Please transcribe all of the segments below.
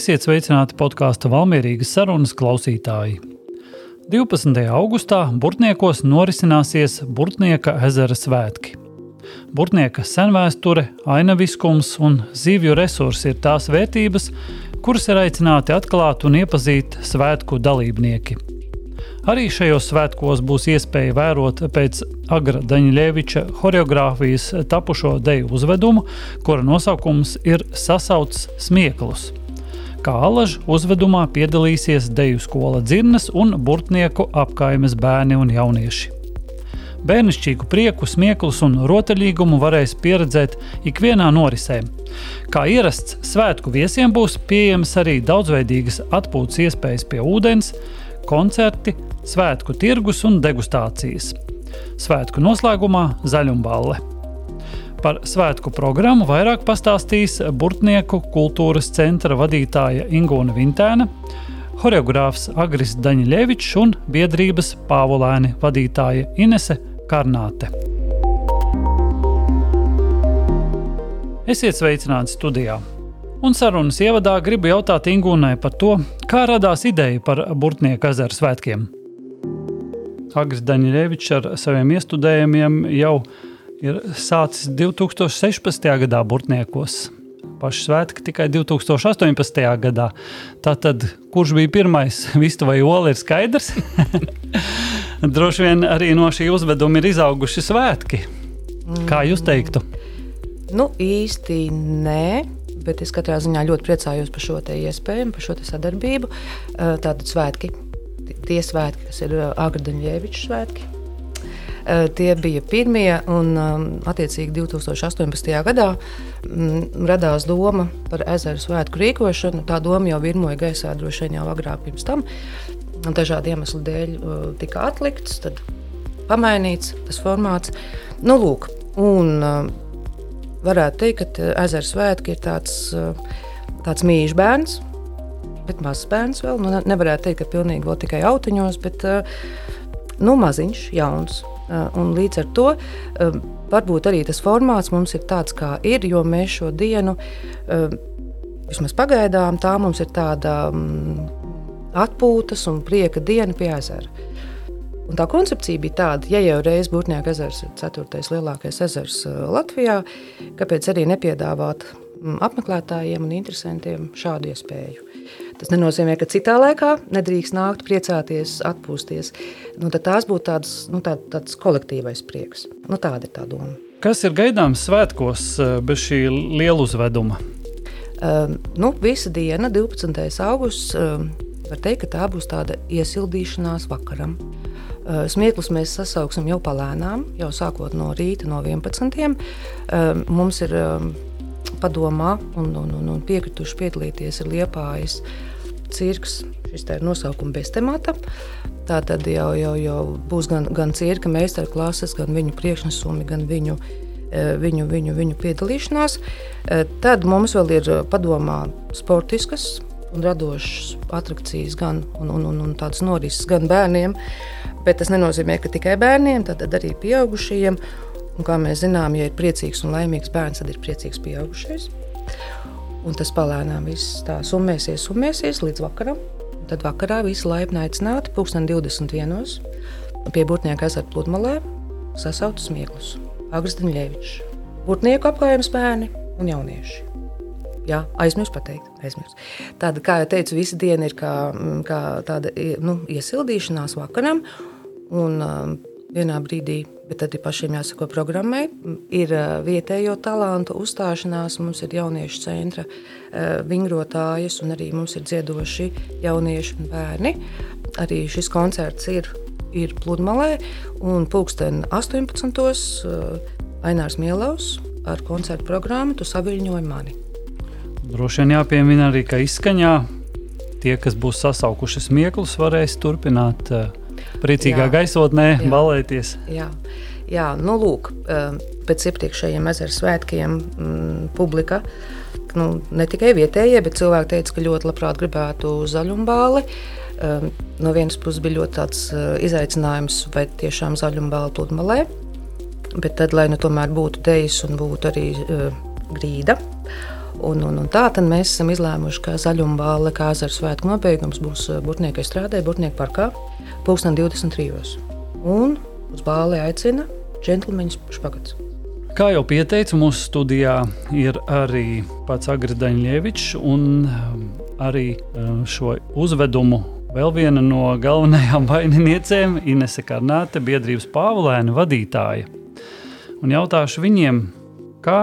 Esiet sveicināti podkāstu Valmierīgas sarunas klausītāji. 12. augustā Burtniekos norisināsies Burtnieka ezera svētki. Burtnieka senvēsture, ainaviskums un zivju resursi ir tās vērtības, kuras ir aicināti atklāt un iepazīt svētku dalībnieki. Arī šajos svētkos būs iespēja vērot pēc Agra Daņļeviča choreogrāfijas tapušo deju uzvedumu, kura nosaukums ir Sasauts smieklus kā alaž uzvedumā piedalīsies deju skola dzirnes un burtnieku apkaimes bērni un jaunieši. Bērnišķīgu prieku, smieklus un rotaļīgumu varēs pieredzēt ikvienā norisē. Kā ierasts, svētku viesiem būs pieejamas arī daudzveidīgas atpūtas iespējas pie ūdens, koncerti, svētku tirgus un degustācijas. Svētku noslēgumā zaļumballe. Par svētku programmu vairāk pastāstīs Burtnieku kultūras centra vadītāja Ingūna Vintēna, horeogrāfs Agris Daņļevičs un biedrības Pāvolēni vadītāja Inese Karnāte. Esiet sveicināti studijā! Un sarunas ievadā gribu jautāt Ingūnai par to, kā radās ideja par Burtnieku ezeru svētkiem. Agris Daņļevičs ar saviem iestudējumiem jau ir ir sācis 2016. gadā Burtniekos. Paši svētki tikai 2018. gadā. Tātad, kurš bija pirmais, vistu vai olu, ir skaidrs. Droši vien arī no šī uzveduma ir izauguši svētki. Kā jūs teiktu? Nu, īsti nē. Bet es katrā ziņā ļoti priecājos par šo iespēju, par šo sadarbību. Tātad svētki, tie svētki, kas ir Agraņģēviča svētki, tie bija pirmie, un um, attiecīgi 2018. gadā mm, radās doma par ezeru svētku rīkošanu. Tā doma jau virmoja gaisā droši vien jau agrāk pirms tam. Dažādu iemeslu dēļ uh, tika atlikts, tad pamainīts tas formāts. Nu, lūk, un, uh, varētu teikt, ka ezera svētki ir tāds, tāds mīļš bērns, bet mazs bērns vēl. Nu, nevarētu teikt, ka pilnīgi vēl tikai autiņos, bet nu, maziņš, jauns. Eh, un līdz ar to eh, varbūt arī tas formāts mums ir tāds, kā ir, jo mēs šo dienu, eh, vismaz pagaidām, tā mums ir tāda mm, atpūtas un prieka diena pie ezera. Un tā koncepcija bija tāda, ja jau reiz Burtņēka ezers ir ceturtais lielākais ezers Latvijā, kāpēc arī nepiedāvāt mm, apmeklētājiem un interesantiem šādu iespēju. Tas nenozīmē, ka citā laikā nedrīkst nākt, priecāties, atpūsties. Nu, tās būtu tādas, nu, tā, tāds kolektīvais prieks. Nu, tāda ir tā doma. Kas ir gaidāms svētkos eh, bez šī liela uzveduma? Uh, nu, visa diena, 12. augusts, uh, var teikt, ka tā būs tāda iesildīšanās vakaram. Uh, smieklus mēs sasauksim jau palēnām, jau sākot no rīta, no 11. Uh, mums ir uh, padomā un, un, un, un piekrituši piedalīties ir liepājas cirks. Šis ir nosaukums bez temata. Tā tad jau, jau, jau būs gan, gan cirka meistarklases, gan viņu priekšnesumi, gan viņu, eh, viņu, viņu, viņu piedalīšanās. Eh, tad mums vēl ir padomā sportiskas un radošas attrakcijas, gan un, un, un, un tādas norises gan bērniem. Bet tas nenozīmē, ka tikai bērniem, tad arī pieaugušajiem. Un, kā mēs zinām, ja ir priecīgs un laimīgs bērns, tad ir priecīgs pieaugušais. Un tas palēnām viss tā summēsies, summēsies līdz vakaram. Tad vakarā visi laipni aicināti pulksten 21. pie Burtnieka ezera pludmalē sasautu smieklus. Agristaņļevičs, Burtnieku apgājums bērni un jaunieši. Jā, aizmirsu pateikt. Aizmirsu. Tāda, kā jau teicu, visa diena ir kā, kā tāda nu, iesildīšanās vakaram. Un, um, vienā brīdī, bet tad ir pašiem jāsako programmai. Ir vietējo talantu uzstāšanās, mums ir jauniešu centra vingrotājas, un arī mums ir dziedoši jaunieši un bērni. Arī šis koncerts ir, ir pludmalē, un pulksten 18. Ainārs Mielaus ar koncertu programmu Tu saviļņoji mani. Droši vien jāpiemina arī, ka izskaņā tie, kas būs sasaukuši smieklus, varēs turpināt uh, priecīgā jā. gaisotnē jā. balēties. Jā. Jā, nu, lūk, um, pēc iepriekšējiem ezera svētkiem m, publika, nu, ne tikai vietējie, bet cilvēki teica, ka ļoti labprāt gribētu zaļumbāli. Um, no vienas puses bija ļoti tāds uh, izaicinājums, vai tiešām zaļumbāli pludmalē, bet tad, lai nu tomēr būtu dejas un būtu arī grīda. Un, un, un tā tad mēs esam izlēmuši, ka zaļuma balva, kā azara svētku nobeigums būs Burtniekai strādē, Burtnieku parkā, 2023. Un uz balli aicina džentlmeņus špagats. Kā jau pieteicu, mūsu studijā ir arī pats Daņļievičs, un um, arī um, šo uzvedumu vēl viena no galvenajām vaininiecēm - Inese Karnāte, biedrības Pāvulēna vadītāja. Un jautāšu viņiem, kā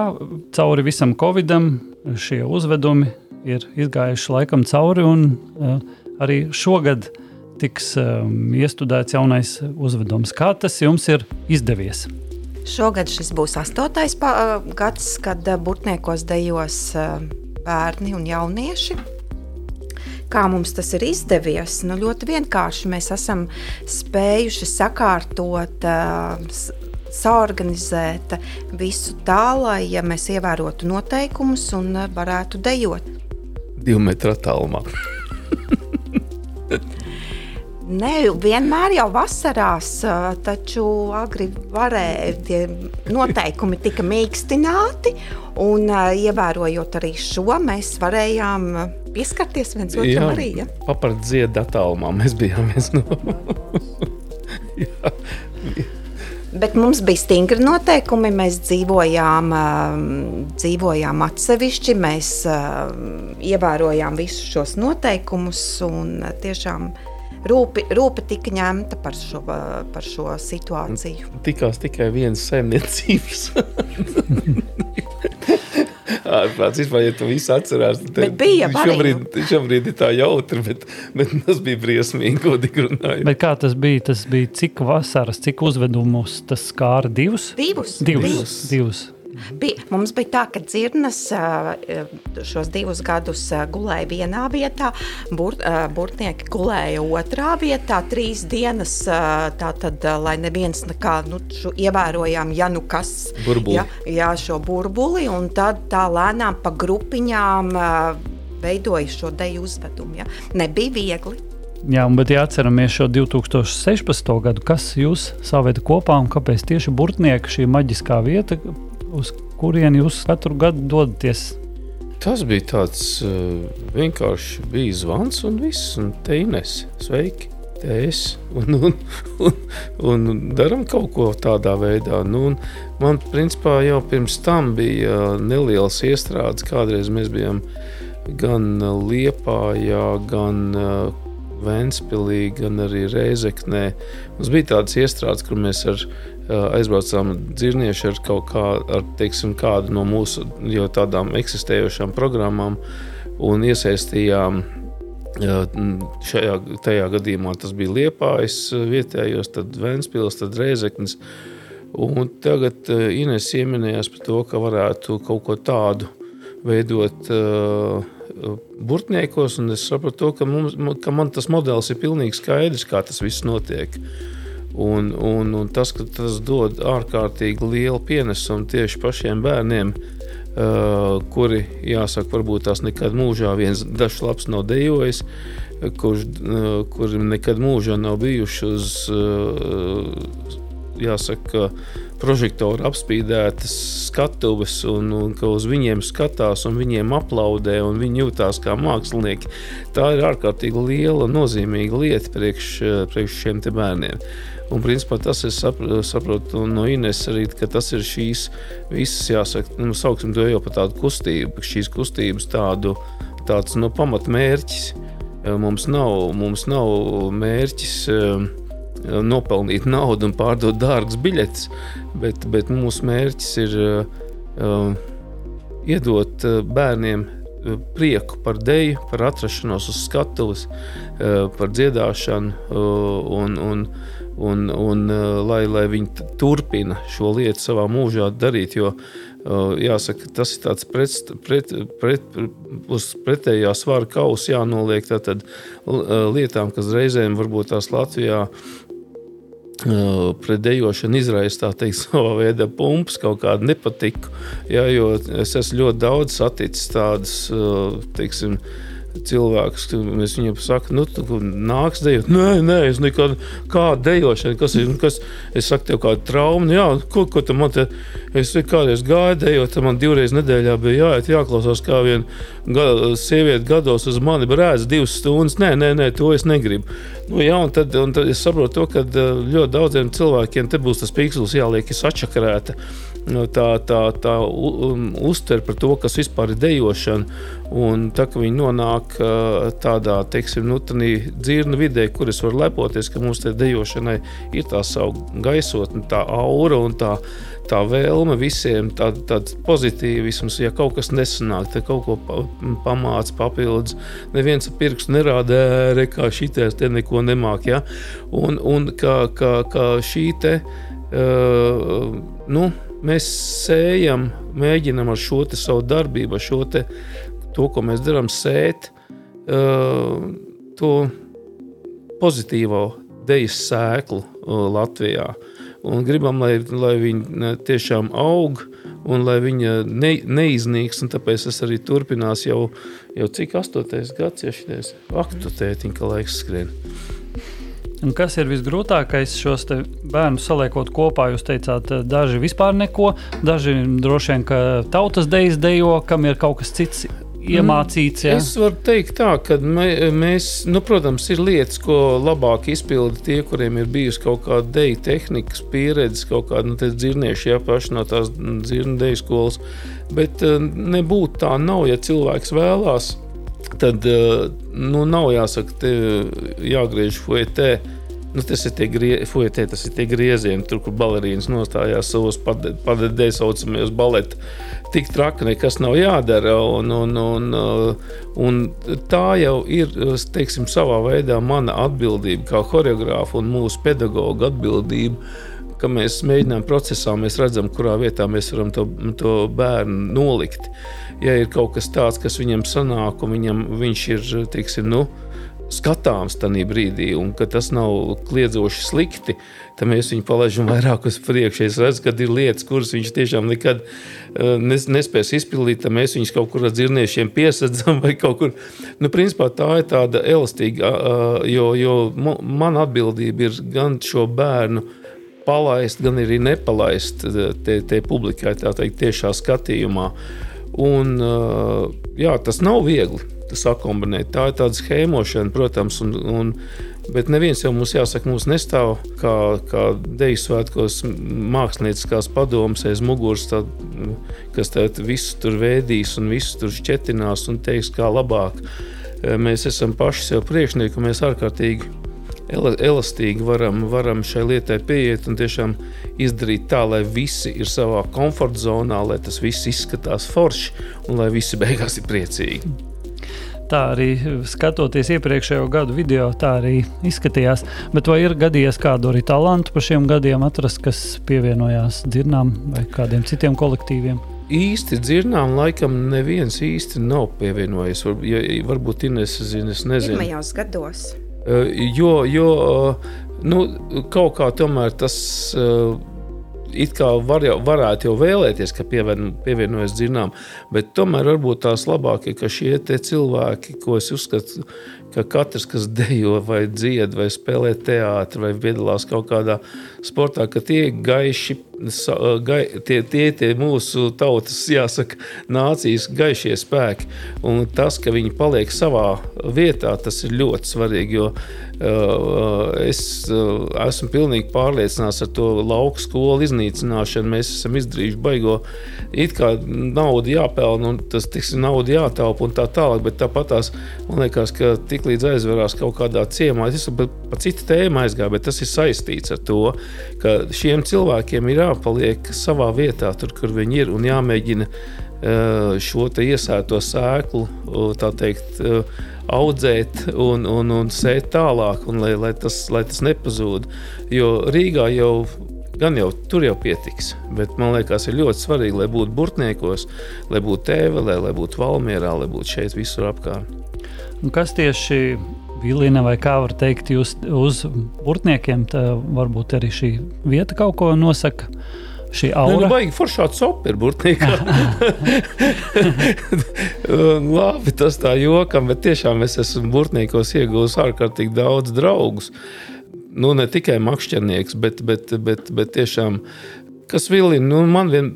cauri visam Covidam šie uzvedumi ir izgājuši laikam cauri, un uh, arī šogad tiks um, iestudēts jaunais uzvedums. Kā tas jums ir izdevies? Šogad šis būs astotais pa, gads, kad burtniekos dejos bērni un jaunieši. Kā mums tas ir izdevies? Nu, ļoti vienkārši mēs esam spējuši sakārtot, saorganizēt visu tā, lai ja mēs ievērotu noteikumus un varētu dejot. Divu metru attālumā. Ne, vienmēr jau vasarās, taču agri varēja, tie noteikumi tika mīkstināti, un ievērojot arī šo, mēs varējām pieskarties viens otram arī. Ja? Papart dziedā attālumā mēs bijām viens no. Bet mums bija stingri noteikumi. Mēs dzīvojām, dzīvojām atsevišķi, mēs ievērojām visus šos noteikumus un tiešām rūpi, rūpi tika ņemta par šo, par šo situāciju. Tikās tikai viens saimniecības. Ārprāts, vispār, ja tu visu atcerās, tad bet bija šobrīd, šobrīd ir tā jautri, bet, bet tas bija briesmīgi, godīgi runājot. Bet kā tas bija? Tas bija cik vasaras, cik uzvedumus tas skāra divus? Divus. Divus. divus. divus. Bija, mums bija tā, ka dzirnas šos divus gadus gulēja vienā vietā, bur, burtnieki gulēja otrā vietā, trīs dienas, tātad, lai neviens nekā, nu, šo, ievērojām, ja nu kas, burbuli. ja, jā, šo burbuli, un tad tā lēnām pa grupiņām veidoja šo deju uzvedumu, ja. Nebija viegli. Jā, bet ja atceramies šo 2016. gadu, kas jūs saveda kopā un kāpēc tieši burtnieki šī maģiskā vieta, uz kurieni jūs katru gadu dodaties? Tas bija tāds uh, vienkārši bija zvans un viss, un te Ines, sveiki! Es, un, un, un, un darām kaut ko tādā veidā. Nu, man, principā, jau pirms tam bija nelielas iestrādes. Kādreiz mēs bijām gan Liepājā, gan uh, Ventspīlī, gan arī Reizeknē. Mums bija tādas iestrādes, kur mēs ar aizbraucām dzīvnieši ar kaut kā, ar, teiksim, kādu no mūsu jau tādām eksistējošām programmām un iesaistījām. Šajā tajā gadījumā tas bija Liepājas vietējos, tad Ventspils, tad Reizeknis. Un tagad Ines ieminējās par to, ka varētu kaut ko tādu veidot burtniekos, un es sapratu, ka, mums, ka man tas modelis ir pilnīgi skaidrs, kā tas viss notiek. Uh, Un, un, un tas, ka tas dod ārkārtīgi lielu pienesumu tieši pašiem bērniem, uh, kuri, jāsaka, varbūt tās nekad mūžā viens dažs labs nav dejojis, kurš, uh, kuri nekad mūžā nav bijuši uz, uh, jāsaka, prožektoru apspīdētas skatuves, un, un ka uz viņiem skatās, un viņiem aplaudē, un viņi jūtās kā mākslinieki. Tā ir ārkārtīgi liela, nozīmīga lieta priekš, priekš šiem bērniem. Un, principā, tas es saprotu, no Ines arī, ka tas ir šīs visas, jāsaka, nu, sauksim to jau par tādu kustību, šīs kustības tādu, tāds no nu, pamatmērķis. Mums nav, mums nav mērķis uh, nopelnīt naudu un pārdot dārgus biļetes, bet, bet mūsu mērķis ir uh, iedot bērniem prieku par dēļu, par atrašanos uz skatuves, par dziedāšanu un, un, un, un lai, lai viņi turpina šo lietu savā mūžā darīt. Jo, jāsaka, tas ir tāds pret, pret, pret, uz pretējā svara kausa jānoliek tātad, lietām, kas reizēm varbūt tās Latvijā pret dejošanu izraisa tā teikt, savā veidā pumpas, kaut kādu nepatiku. Ja, jo es esmu ļoti daudz saticis tādas, teiksim, cilvēkus. Es viņiem saku, nu, tu nāks dejot. Nē, nē, es nekad kādu dejošanu, kas ir, kas, es saku, tev kāda trauma, jā, ko, ko tu man te, es kādreiz gāju dejot, man divreiz nedēļā bija jāiet, jāklausās, kā viena sieviete gados uz mani brēdz divas stundas. Nē, nē, nē, to es negribu. Nu, jā, un tad, un tad es saprotu to, ka ļoti daudziem cilvēkiem te būs tas pīkslis jāliek sačakarēta Nu, tā, tā, tā um, uztver par to, kas vispār ir dejošana. Un tā, ka viņi nonāk uh, tādā teiksim, nu, dzirnu vidē, kur es varu lepoties, ka mums te dejošanai ir tā savu gaisotne, tā aura un tā, tā vēlme visiem, tāda tā pozitīvisms. Ja kaut kas nesanāk, tad kaut ko pamāca papildus. Neviens ar pirkstu nerāda, ka šitais te neko nemāk. Ja? Un, un kā, kā, kā šī te. Uh, nu, mēs sējam, mēģinam ar šo savu darbību, ar šo te, to, ko mēs darām, sēt to pozitīvo dejas sēklu Latvijā. Un gribam, lai, lai viņi tiešām aug un lai viņa ne, neiznīks. Tāpēc tas arī turpinās jau, jau cik astotais gads, ja šis aktu tētiņa laiks skrien. Un kas ir visgrūtākais šos bērnus saliekot kopā? Jūs teicāt, eh, daži vispār neko, daži droši vien, ka tautas dejas dejo, kam ir kaut kas cits iemācīts. Ja? Es varu teikt, tā, ka mēs, nu, protams, ir lietas, ko labāk izpilda tie, kuriem ir bijusi kaut kāda deju tehnikas pieredze, kaut kāda nu, dzirnieši, ja paši no tās dzirnu deju skolas. Bet eh, nebūtu tā, nav, ja cilvēks vēlās tad eh, nu, nav jāsaka, te jāgriež fuetē. Nu, tas ir tie, grie, fuetē, tas ir tie griezieni, tur, kur balerīnas nostājās savos padedē saucamajos baleta. Tik traki nekas nav jādara. Un, un, un, eh, un tā jau ir teiksim, savā veidā mana atbildība, kā choreogrāfa un mūsu pedagoģa atbildība ka mēs mēģinām procesā, mēs redzam, kurā vietā mēs varam to, to bērnu nolikt. Uh, ja ir kaut kas tāds, kas viņam sanāk, un viņam, viņš ir teiksim, nu, skatāms tajā brīdī, un ka tas nav kliedzoši slikti, tad mēs viņu palaidām vairāk uz priekšu. Es redzu, ka ir lietas, kuras viņš tiešām nekad uh, nespēs izpildīt, tad mēs viņus kaut kur ar dzirniešiem piesadzam vai kaut kur. Nu, principā tā ir tāda elastīga, jo, jo man atbildība ir gan šo bērnu palaist, gan arī nepalaist te, te publikai, tā teikt, tiešā skatījumā. Un, jā, tas nav viegli sakombinēt. Tā ir tāda schēmošana, protams, un, un, bet neviens jau mums jāsaka, mums nestāv kā, kā deju svētkos mākslinieckās padomas aiz muguras, tā, kas visu tur vēdīs un visu tur šķetinās un teiks, kā labāk. Mēs esam paši sev priekšnieki, mēs ārkārtīgi elastīgi varam, varam šai lietai pieiet un tiešām izdarīt tā, lai visi ir savā komforta zonā, lai tas viss izskatās forši un lai visi beigās ir priecīgi. Tā arī skatoties iepriekšējo gadu video, tā arī izskatījās. Bet vai ir gadījies kādu arī talantu pa šiem gadiem atrast, kas pievienojās dzirnām vai kādiem citiem kolektīviem? īsti dzirnām, laikam neviens īsti nav pievienojies. Var, ja, varbūt Inês zina, es nezinu. Pirmajos gados. Eh, jo, jo eh, nu, kaut kā tomēr tas eh, it kā var jau, varētu jau vēlēties, ka pievien, pievienojas dzinām, bet tomēr varbūt tās labāk ir, ka šie cilvēki, ko es uzskatu, ka katrs, kas dejo vai dzied vai spēlē teātrī vai piedalās kaut kādā sportā, ka tie gaiši gai, tie, tie, tie mūsu tautas, jāsaka, nācijas gaišie spēki. Un tas, ka viņi paliek savā vietā, tas ir ļoti svarīgi. Jo uh, es uh, esmu pilnīgi pārliecināts ar to lauku skolu iznīcināšanu. Mēs esam izdarījuši baigo, it kā naudu jāpelna un tas tiks naudu jātaupa un tā tālāk. Bet tāpat tās man liekas, ka tiklīdz aizverās kaut kādā ciemā, es pa, pa citu tēmu aizgāju, bet tas ir saistīts ar to, ka šiem cilvēkiem ir jāpaliek savā vietā, tur, kur viņi ir, un jāmēģina šo iesēto sēklu teikt, audzēt un, un, un sēt tālāk, un lai, lai, tas, lai tas nepazūd. Jo Rīgā jau gan jau tur jau pietiks. Bet man liekas, ir ļoti svarīgi, lai būtu burtniekos, lai būtu tēvelē, lai būtu valmierā, lai būtu šeit visur apkārt. Un kas tieši vilina vai kā var teikt, jūs uz burtniekiem, varbūt arī šī vieta kaut ko nosaka. Šī Nē, nu, aura. baigi foršā copa ir burtniekā. Labi, tas tā jokam, bet tiešām es esmu burtniekos iegūs ārkārtīgi daudz draugus. Nu, ne tikai makšķernieks, bet, bet, bet, bet tiešām, kas vilina, nu, man vien,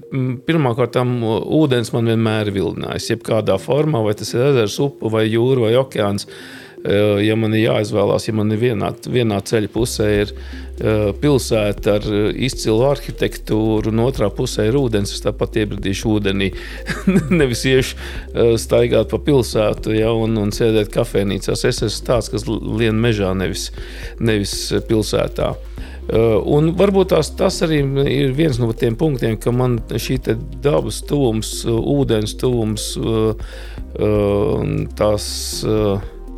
pirmkārt, ūdens man vienmēr ir vilinājis, jebkādā formā, vai tas ir ezers, upe vai jūra vai okeāns. Eh, Ja man ir jāizvēlās, ja man ir vienā, vienā ceļa pusē ir eh, pilsēta ar eh, izcilu arhitektūru, un otrā pusē ir ūdens, es tāpat iebradīšu ūdenī. Nevis iešu staigāt pa pilsētu ja, un, un sēdēt kafejnīcās. Es esmu tāds, kas lien mežā, nevis, nevis pilsētā. Un varbūt tās, tas arī ir viens no tiem punktiem, ka man šī dabas tuvums, ūdens tuvums, tās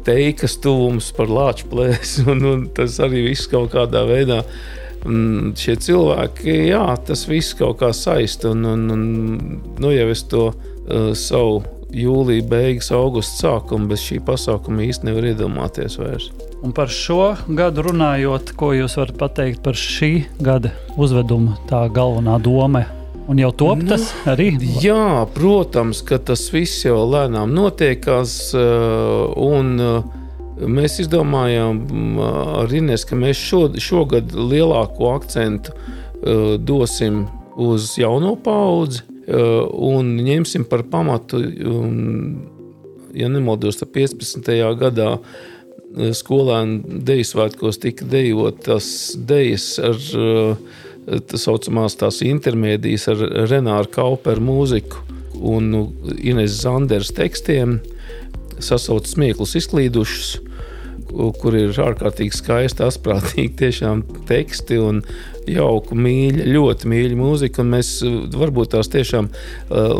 teikas tuvums par lāču plēsi, un, un tas arī viss kaut kādā veidā. mm, Šie cilvēki, jā, tas viss kaut kā saista. Un, un, un, nu, jau es to uh, savu jūlija beigas, augusta sākumu bez šī pasākuma īsti nevaru iedomāties vairs. Un par šo gadu runājot, ko jūs varat pateikt par šī gada uzvedumu, tā galvenā doma. Un jau top tas arī. Jā, protams, ka tas viss jau lēnām notiekās. uh, Un uh, mēs izdomājām mm, ar Inês, ka mēs šo, šogad lielāko akcentu dosim uz jauno paudzi un ņemsim par pamatu, ja nemaldos, tad 15. gadā skolēnu deju svētkos tika dejotas dejas ar uh, tā saucamās tās intermēdijas ar Renāru Kauperu mūziku un nu, Ines Zanders tekstiem, sasauc smieklus izklīdušus, ku- kur ir ārkārtīgi skaisti, asprātīgi tiešām teksti un jauku mīļa, ļoti mīļa mūzika. Un mēs varbūt tās tiešām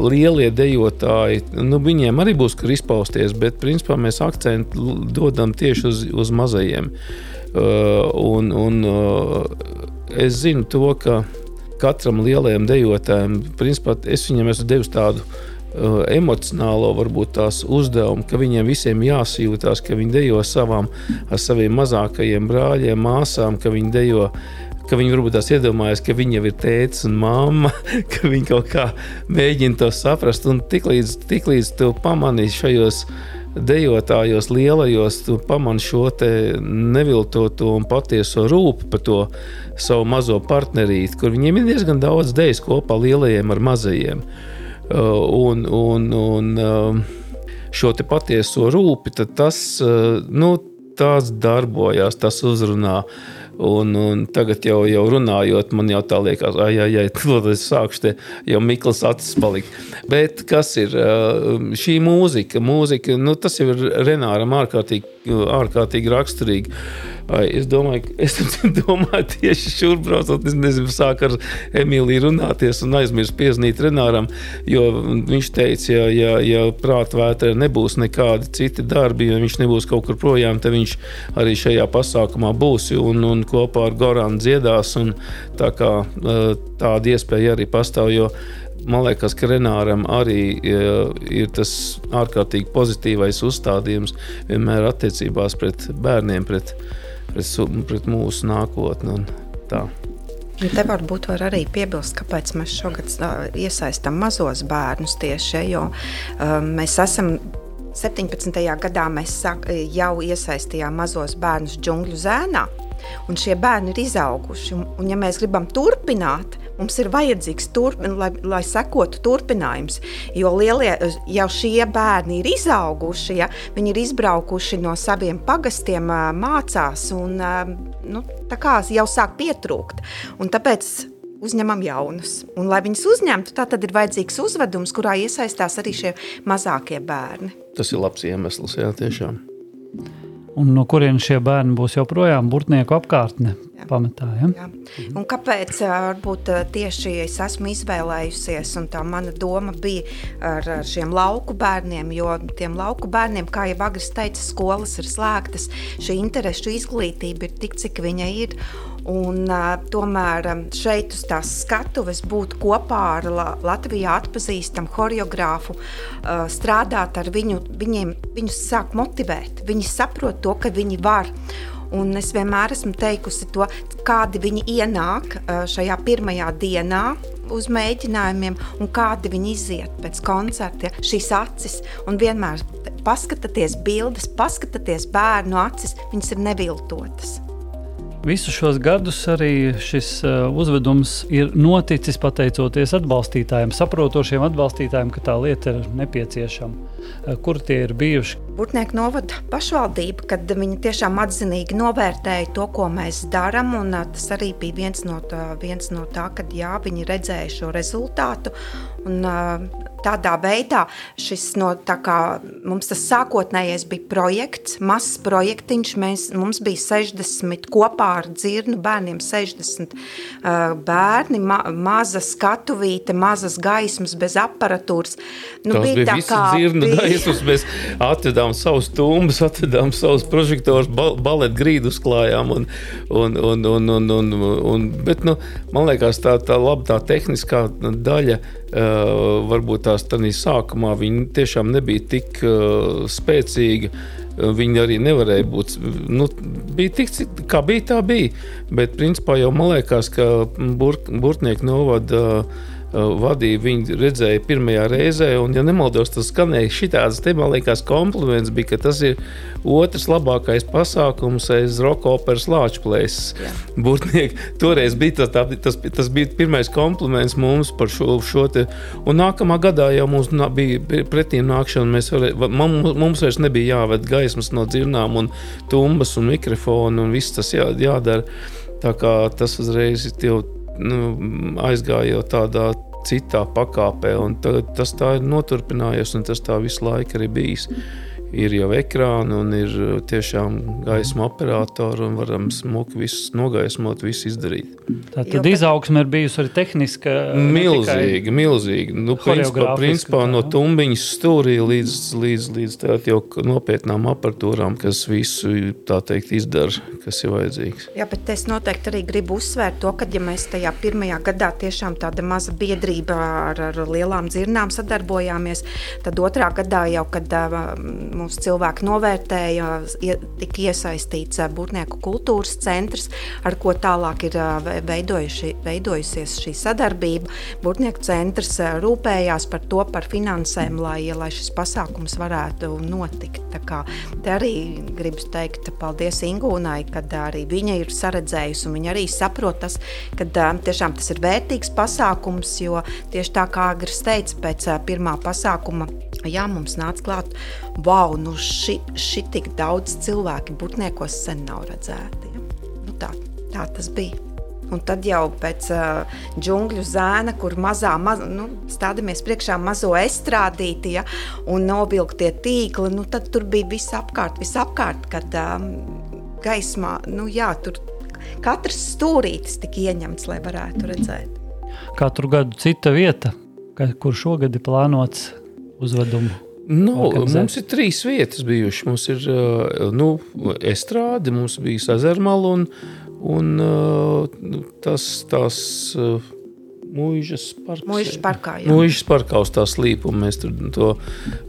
lielie dejotāji, nu, viņiem arī būs kur izpausties, bet principā mēs akcentu dodam tieši uz, uz mazajiem. Uh, un, un, uh, es zinu to, ka katram lielajam dejotājam, principā es viņam esmu devis tādu uh, emocionālo varbūt tās uzdevumu, ka viņiem visiem jāsajūtās, ka viņi dejo savām, ar saviem mazākajiem brāļiem, māsām, ka viņi dejo. Ka viņi varbūt tās iedomājas, ka viņi jau ir tēvs un mamma, ka viņi kaut kā mēģina to saprast. Un tiklīdz, tiklīdz tu pamanīsi šajos dejotājos, lielajos, pamani šo neviltoto un patieso rūpu par to savu mazo partnerīti, kur viņiem ir diezgan daudz dejas kopā lielajiem ar mazajiem. Uh, Un, un, un uh, šo patieso tad tas uh, nu, tāds darbojās, tas uzrunā. Un, un tagad jau, jau runājot, man jau tā liekas, ah, jā, jā, tad es sākšu te jau Mikls acis palikt. Bet kas ir uh, šī mūzika? Mūzika, nu, tas jau ir Renāram ārkārtīgi, ārkārtīgi raksturīgi. Es domāju, ka es domāju, tieši šur braucot, es nezinu, sāk ar Emīliju runāties un aizmirst piezīmēt Renāram, jo viņš teica, ja, ja, ja prāta vētrē nebūs nekādi citi darbi, ja viņš nebūs kaut kur projām, tad viņš arī šajā pasākumā būs un, un kopā ar Gorānu dziedās. Tā kā eh, tāda iespēja arī pastāv, jo man liekas, ka Renāram arī eh, ir tas ārkārtīgi pozitīvais uzstādījums vienmēr attiecībās pret bērniem, pret, pret, pret mūsu nākotni. Un Te varbūt var arī piebilst, kāpēc mēs šogad iesaistām mazos bērnus tieši, jo um, mēs esam 17. gadā mēs jau iesaistījām mazos bērnus džungļu zēnā. Un šie bērni ir izauguši. Un, un ja mēs gribam turpināt, mums ir vajadzīgs, turpin, lai, lai sekotu turpinājums. Jo lielie, jau šie bērni ir izauguši, ja, viņi ir izbraukuši no saviem pagastiem, mācās un nu, tā kā jau sāk pietrūkt. Un tāpēc uzņemam jaunus. Un, lai viņus uzņemtu, tad ir vajadzīgs uzvedums, kurā iesaistās arī šie mazākie bērni. Tas ir labs iemesls, jā, tiešām. Un no kurienes šie bērni būs joprojām burtnieku apkārtne Jā. pamatā. Ja? Jā. Un kāpēc varbūt, tieši es esmu izvēlējusies, un tā mana doma bija ar ar šiem lauku bērniem, jo tiem lauku bērniem, kā jau Agris teica, skolas ir slēgtas, šī interešu izglītība ir tik, cik viņa ir. Un, uh, tomēr šeit uz tās skatuves būt kopā ar La Latvijā atpazīstamu choreogrāfu, uh, strādāt ar viņu, viņiem, viņus sāk motivēt. Viņi saprot to, ka viņi var. Un es vienmēr esmu teikusi to, kādi viņi ienāk uh, šajā pirmajā dienā. uz mēģinājumiem, un kādi viņi iziet pēc koncerta. Ja? Šīs acis, un vienmēr paskatieties bildes, paskatieties bērnu acis, viņas ir neviltotas. Visus šos gadus arī šis uh, uzvedums ir noticis pateicoties atbalstītājiem, saprotošiem atbalstītājiem, ka tā lieta ir nepieciešama. Uh, kur tie ir bijuši? Burtnieku novada pašvaldība, kad viņi tiešām atzinīgi novērtēja to, ko mēs darām. Tas arī bija viens no tā, viens no tā kad jā, viņi redzēja šo rezultātu. Un, tādā veidā šis no, kā, mums tas sākotnējais bija projekts, mazs projektiņš. Mēs, mums bija 60 kopā ar dzirnu bērniem, 60 uh, bērni, ma, maza skatuvīte, mazas gaismas bez aparatūras. Nu, Tas bija, bija tā kā dzirnu gaismas, mēs atvedām savus tumbus, atvedām savus prožektorus, bal baleta grīdu uzklājām. Un, un, un, un, un, un, un, bet, nu, man liekas, tā, tā laba tā tehniskā daļa, uh, varbūt tās tādā sākumā, viņa tiešām nebija tik uh, spēcīga. Viņi arī nevarēja būt. Nu, bija tik, kā bija, tā bija. Bet, principā, jau man liekas, ka bur, burtnieki novada uh, vadīja, viņi redzēja pirmajā reizē, un, ja nemaldos, tas skanēja šitāds, te man liekas, kompliments bija, ka tas ir otrs labākais pasākums aiz roka operas lāčplēs. Burtnieki, toreiz bija tas, tā, tas, tas bija pirmais kompliments mums par šo, šo te, un nākamā gadā jau mums bija pretīm nākšana, mēs varēja, mums vairs nebija jāved gaismas no dzirnām un tumbas un mikrofonu un viss tas jā, jādara. Tā kā tas uzreiz jau nu, aizgāja tādā citā pakāpē, tas tā ir noturpinājies, un tas tā visu laiku arī bijis ir jau ekrāni un ir uh, tiešām gaisma operatori un varam smuki visus nogaismot, visu izdarīt. Tā tad izaugsme ir bijusi arī tehniska. Milzīga, milzīga. Nu, principā, principā no tumbiņas stūrī līdz, līdz, līdz tādām jau nopietnām aparatūrām, kas visu tā teikt izdara, kas ir vajadzīgs. Jā, bet es noteikti arī gribu uzsvērt to, ka ja mēs tajā pirmajā gadā tiešām tāda maza biedrība ar, ar lielām dzirnām sadarbojāmies, tad otrā gadā jau, kad uh, mūsu cilvēki novērtēja, tika iesaistīts Būtnieku kultūras centrs, ar ko tālāk ir veidojusies šī sadarbība. Būtnieku centrs rūpējās par to, par finansēm, lai, lai šis pasākums varētu notikt. Tā kā te arī gribu teikt paldies Ingūnai, kad arī viņa ir saredzējusi un viņa arī saprot tas, ka tiešām tas ir vērtīgs pasākums, jo tieši tā kā Agris teica, pēc pirmā pasākuma Jā, mums nāca klāt, wow, nu ši, ši tik daudz cilvēki būtniekos sen nav redzēti. Ja? Nu tā, tā tas bija. Un tad jau pēc uh, džungļu zēna, kur mazā, maz, nu, stādamies priekšā mazo estrādīti, ja, un novilktie tīkli, nu, tad tur bija viss apkārt, viss apkārt, kad um, gaismā, nu jā, tur katrs stūrītis tika ieņemts, lai varētu redzēt. Katru gadu cita vieta, kur šogad ir plānots uzvedumu? Nu, mums ir trīs vietas bijušas. Mums ir nu, estrāde, mums bija ezermala un, un nu, tas tās. Mūžas parkā. Mūžas parkā, jā. Mūžas parkā uz tā slīpuma. Mēs tur to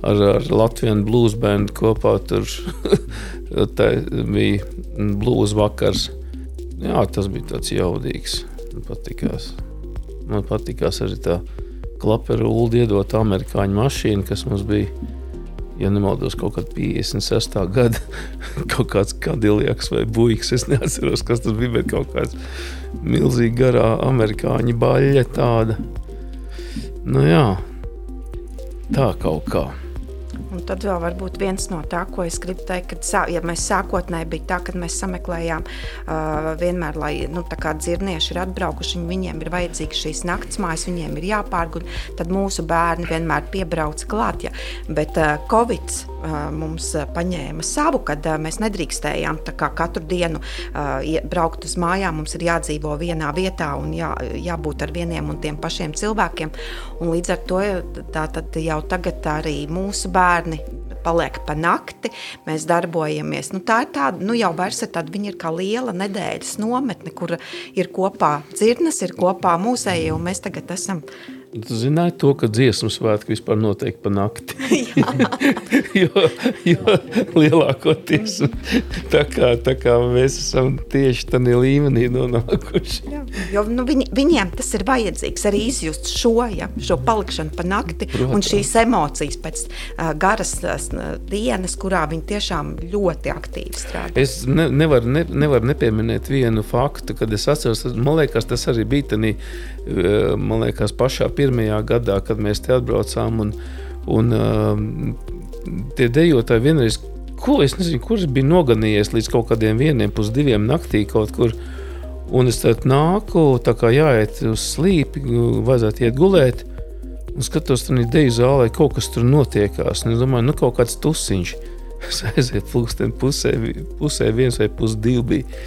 ar, ar Latviju blues bandu kopā tur bija blues vakars. Jā, tas bija tāds jaudīgs. Man patikās. Man patikās arī tā klaperu ulu iedot amerikāņu mašīnu, kas mums bija. Ja nemaldos, kaut kāda 56. gada kaut kāds kadilieks vai buļbuļs. Es neatceros, kas tas bija, bet kaut kāds milzīgi garā amerikāņu baļķa tāda. Nu jā, tā kaut kā. Un tad vēl varbūt viens no tā, ko es gribu teikt, ka ja mēs sākotnēji bija tā, ka mēs sameklējām uh, vienmēr, lai nu, dzirnieši ir atbraukuši, viņiem ir vajadzīgas šīs naktsmājas, viņiem ir jāpārguļ, tad mūsu bērni vienmēr piebrauc klāt. Ja. Bet uh, Covid uh, mums paņēma savu, kad uh, mēs nedrīkstējām katru dienu uh, braukt uz mājām, mums ir jādzīvo vienā vietā un jā, jābūt ar vieniem un tiem pašiem cilvēkiem. Un līdz ar to tā, jau tagad arī mūsu bērni bērni paliek pa nakti, mēs darbojamies. Nu, tā ir tāda, nu jau vairs ir tāda, viņa ir kā liela nedēļas nometne, kur ir kopā dzirnas, ir kopā mūzēji, un mēs tagad esam Tu zināji to, ka dziesmu svētki vispār notiek pa nakti. jo, jo lielākoties tā kā, tā kā mēs esam tieši tādā līmenī nonākuši. Jā, jo, nu, viņi, viņiem tas ir vajadzīgs arī izjust šo, ja, šo palikšanu pa nakti Protams. un šīs emocijas pēc uh, garas uh, dienas, kurā viņi tiešām ļoti aktīvi strādā. Es ne, nevaru, ne, nevaru nepieminēt vienu faktu, kad es atceros, man liekas, tas arī bija tādā, man liekas, pašā pirmā pirmajā gadā, kad mēs te atbraucām. Un, un, uh, tie dejotāji vienreiz, ko es nezinu, kurš bija noganījies līdz kaut kādiem vieniem pusdiviem naktī kaut kur. Un es tad nāku, tā kā jāiet uz slīpi, vajadzētu iet gulēt. Un skatos, tur ir deju zālē, kaut kas tur notiekās. Un es domāju, nu kaut kāds tusiņš. Es aizēju plūksteni pusē, pusē viens vai pusdivi bija.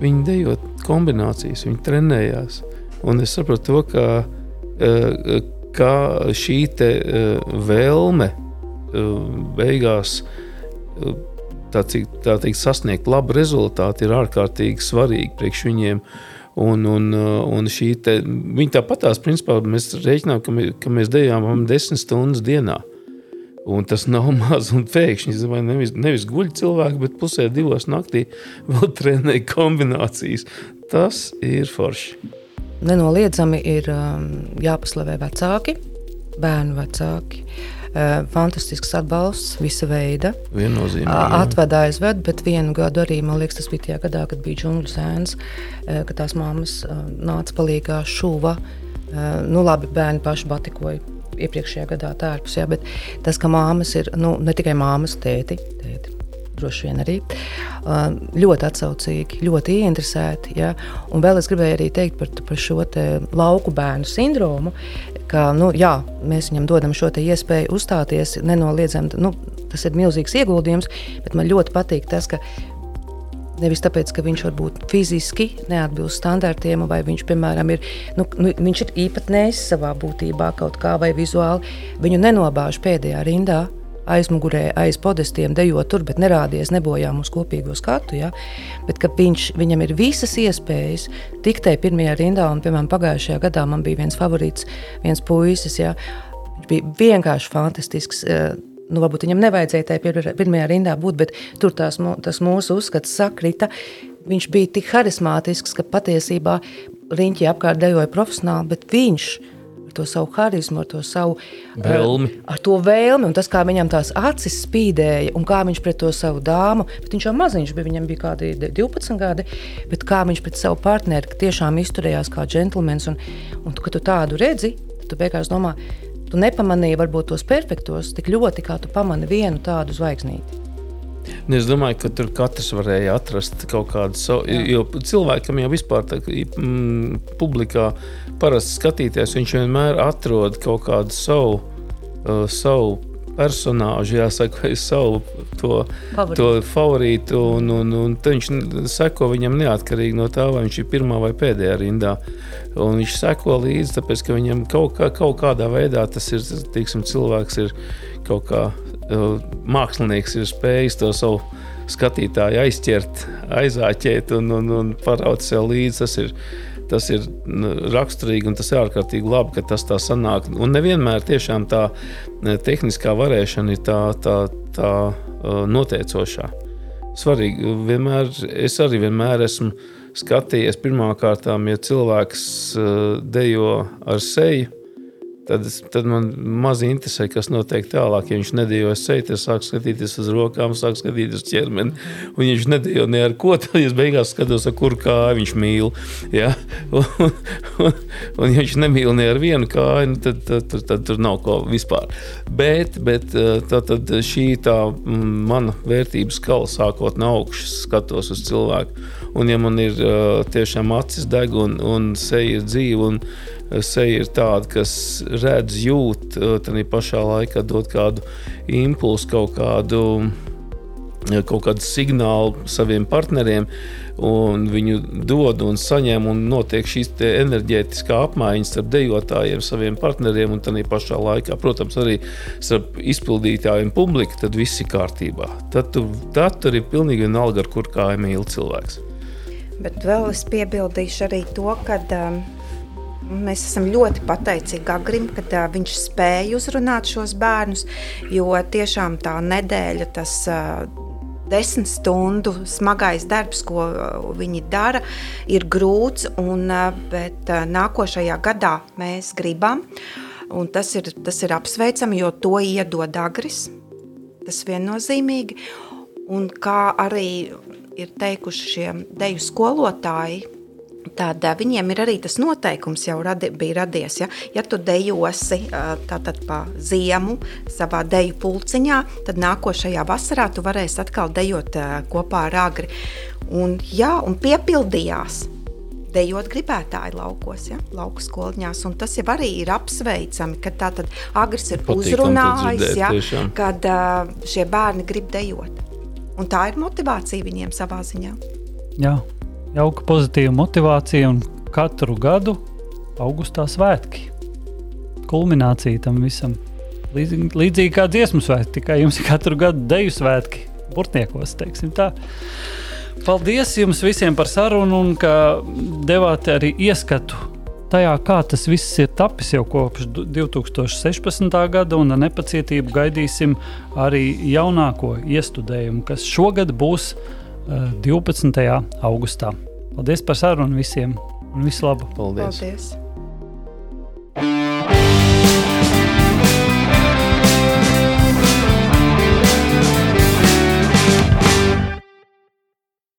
Viņi dejot kombinācijas, viņi trenējās. Un es saprotu to, ka Eh, ka šī eh, vēlme eh, beigās tā, tā teikt, sasniegt labu rezultātu ir ārkārtīgi svarīga priekš viņiem. Un, un, un šī te, viņa tāpatās, principā, mēs rēķinām, ka, mēs, ka mēs dejām desmit stundas dienā. Un tas nav maz un pēkšņi. Nevis, nevis guļ cilvēki, bet pusē divos naktī vēl trenēja kombinācijas. Tas ir forši nenoliedzami ir um, jāpaslavē vecāki, bērnu vecāki. Uh, fantastisks atbalsts, visa veida. Viennozīmīgi. Atveda aizved, bet vienu gadu arī, man liekas, tas bija tajā gadā, kad bija džungļu sēns, uh, kad tās mammas uh, nāca palīgā šuva. Nu, labi, bērni paši batikoja iepriekšējā gadā tērpus, jā, bet tas, ka māmas ir nu, ne tikai māmas, tēti, tēti droši vien arī ļoti atsaucīgi, ļoti ieinteresēti. Ja? Un vēl es gribēju arī teikt par, par šo lauku bērnu sindromu, ka nu, jā, mēs viņam dodam šo iespēju uzstāties nenoliedzami. Nu, tas ir milzīgs ieguldījums, bet man ļoti patīk tas, ka Nevis tāpēc, ka viņš varbūt fiziski neatbilst standartiem, vai viņš, piemēram, ir, nu, nu, viņš ir īpatnējs savā būtībā kaut kā vai vizuāli. Viņu nenobāž pēdējā rindā aizmugurē, aiz podestiem dejot tur, bet nerādies, nebojā mūsu kopīgo skatu. Ja? Bet viņš, viņam ir visas iespējas tikt tajā pirmajā rindā, un, piemēram, pagājušajā gadā man bija viens favorīts, viens puisis. Ja? Viņš bija vienkārši fantastisks. Eh, nu, varbūt viņam nevajadzēja tajā pirmajā rindā būt, bet tur tās, tas mūsu uzskats sakrita. Viņš bija tik harizmātisks, ka patiesībā riņķi apkārt dejoja profesionāli, bet viņš bija to savu harizmu, ar to savu vēlmi. Uh, ar to vēlmi, un tas, kā viņam tās acis spīdēja, un kā viņš pret to savu dāmu, bet viņš jau maziņš bija, viņam bija kādi 12 gadi, bet kā viņš pret savu partneri tiešām izturējās kā džentlmenis, un, un kad tu tādu redzi, tu beigās domā, tu nepamanīji varbūt tos perfektos tik ļoti, kā tu pamani vienu tādu zvaigznīti. Nu, es domāju, ka tur katrs varēja atrast kaut kādu savu. Jo cilvēkam jau vispār tā, mm, publikā parasti skatīties, viņš vienmēr atrod kaut kādu savu, uh, savu personāžu, jāsaka, vai savu to favorītu. To favorītu un, un, un viņš seko viņam neatkarīgi no tā, vai viņš ir pirmā vai pēdējā rindā. Un viņš seko līdzi, tāpēc ka viņam kaut, kā, kaut kādā veidā tas ir, tiksim, cilvēks ir kaut kā mākslinieks ir spējis to savu skatītāju aizķert, aizāķēt un, un, un paraut sev līdzi. Tas ir, tas ir raksturīgi un tas ir ārkārtīgi labi, ka tas tā sanāk. Un nevienmēr tiešām tā tehniskā varēšana ir tā, tā, tā noteicošā. Svarīgi, vienmēr, es arī vienmēr esmu skatījies pirmkārt, ja cilvēks dejo ar seju Tad, tad man maz interesē, kas notiek tālāk. Ja viņš nedēļo seju, tad sāk skatīties uz rokām, sāk skatīties uz ķermeni. Un viņš nedēļo ne ar ko, tad es beigās skatos, kur kāju viņš mīl. Ja? Un, un, un, ja viņš nemīl ne ar vienu kāju, nu, tad, tad, tad, tad tur nav ko vispār. Bet, bet tā, tad šī tā mana vērtības skala sākot no augšas, skatos uz cilvēku. Un ja man ir tiešām acis deg un, un seja ir dzīva seja ir tāda, kas redz, jūt, tad pašā laikā dod kādu impulsu, kaut kādu, kaut kādu signālu saviem partneriem. Un viņu dod un saņem, un notiek šī enerģētiskā apmaiņa starp dejotājiem, saviem partneriem, un tādā pašā laikā, protams, arī starp izpildītājiem un publiku. Tad viss ir kārtībā. Tad, tu, tad tur ir pilnīgi vienalga, ar kur kāja mīl cilvēks. Bet vēl es piebildīšu arī to, ka um, Mēs esam ļoti pateicīgi Agrim, ka viņš spēja uzrunāt šos bērnus, jo tiešām tā nedēļa, tas desmit stundu smagais darbs, ko viņi dara, ir grūts, un, bet nākošajā gadā mēs gribam, un tas ir, tas ir apsveicami, jo to iedod Agris, tas viennozīmīgi, un kā arī ir teikuši šie deju skolotāji, Tad viņiem ir arī tas noteikums, jau radi, bija radies. Ja, ja tu dejosi tātad pa ziemu savā deju pulciņā, tad nākošajā vasarā tu varēsi atkal dejot kopā ar agri. Un, jā, un piepildījās. Dejot gribētāji laukos, ja, lauku skolņās, un tas jau arī ir apsveicami, ka tā tad agris ir Patīkam uzrunājis, dzirdēt, ja, tiešām. kad uh, šie bērni grib dejot. Un tā ir motivācija viņiem savā ziņā. Jā, jauka pozitīva motivācija un katru gadu augustā svētki. Kulminācija tam visam. Līdzīgi, līdzīgi kā dziesmu svētki, tikai jums ir katru gadu deju svētki, burtniekos, teiksim tā. Paldies jums visiem par sarunu un ka devāt arī ieskatu tajā, kā tas viss ir tapis jau kopš 2016. gada, un ar nepacietību gaidīsim arī jaunāko iestudējumu, kas šogad būs Eh, 12. augustā. Paldies par sarunu visiem un visu labu! Paldies! Paldies.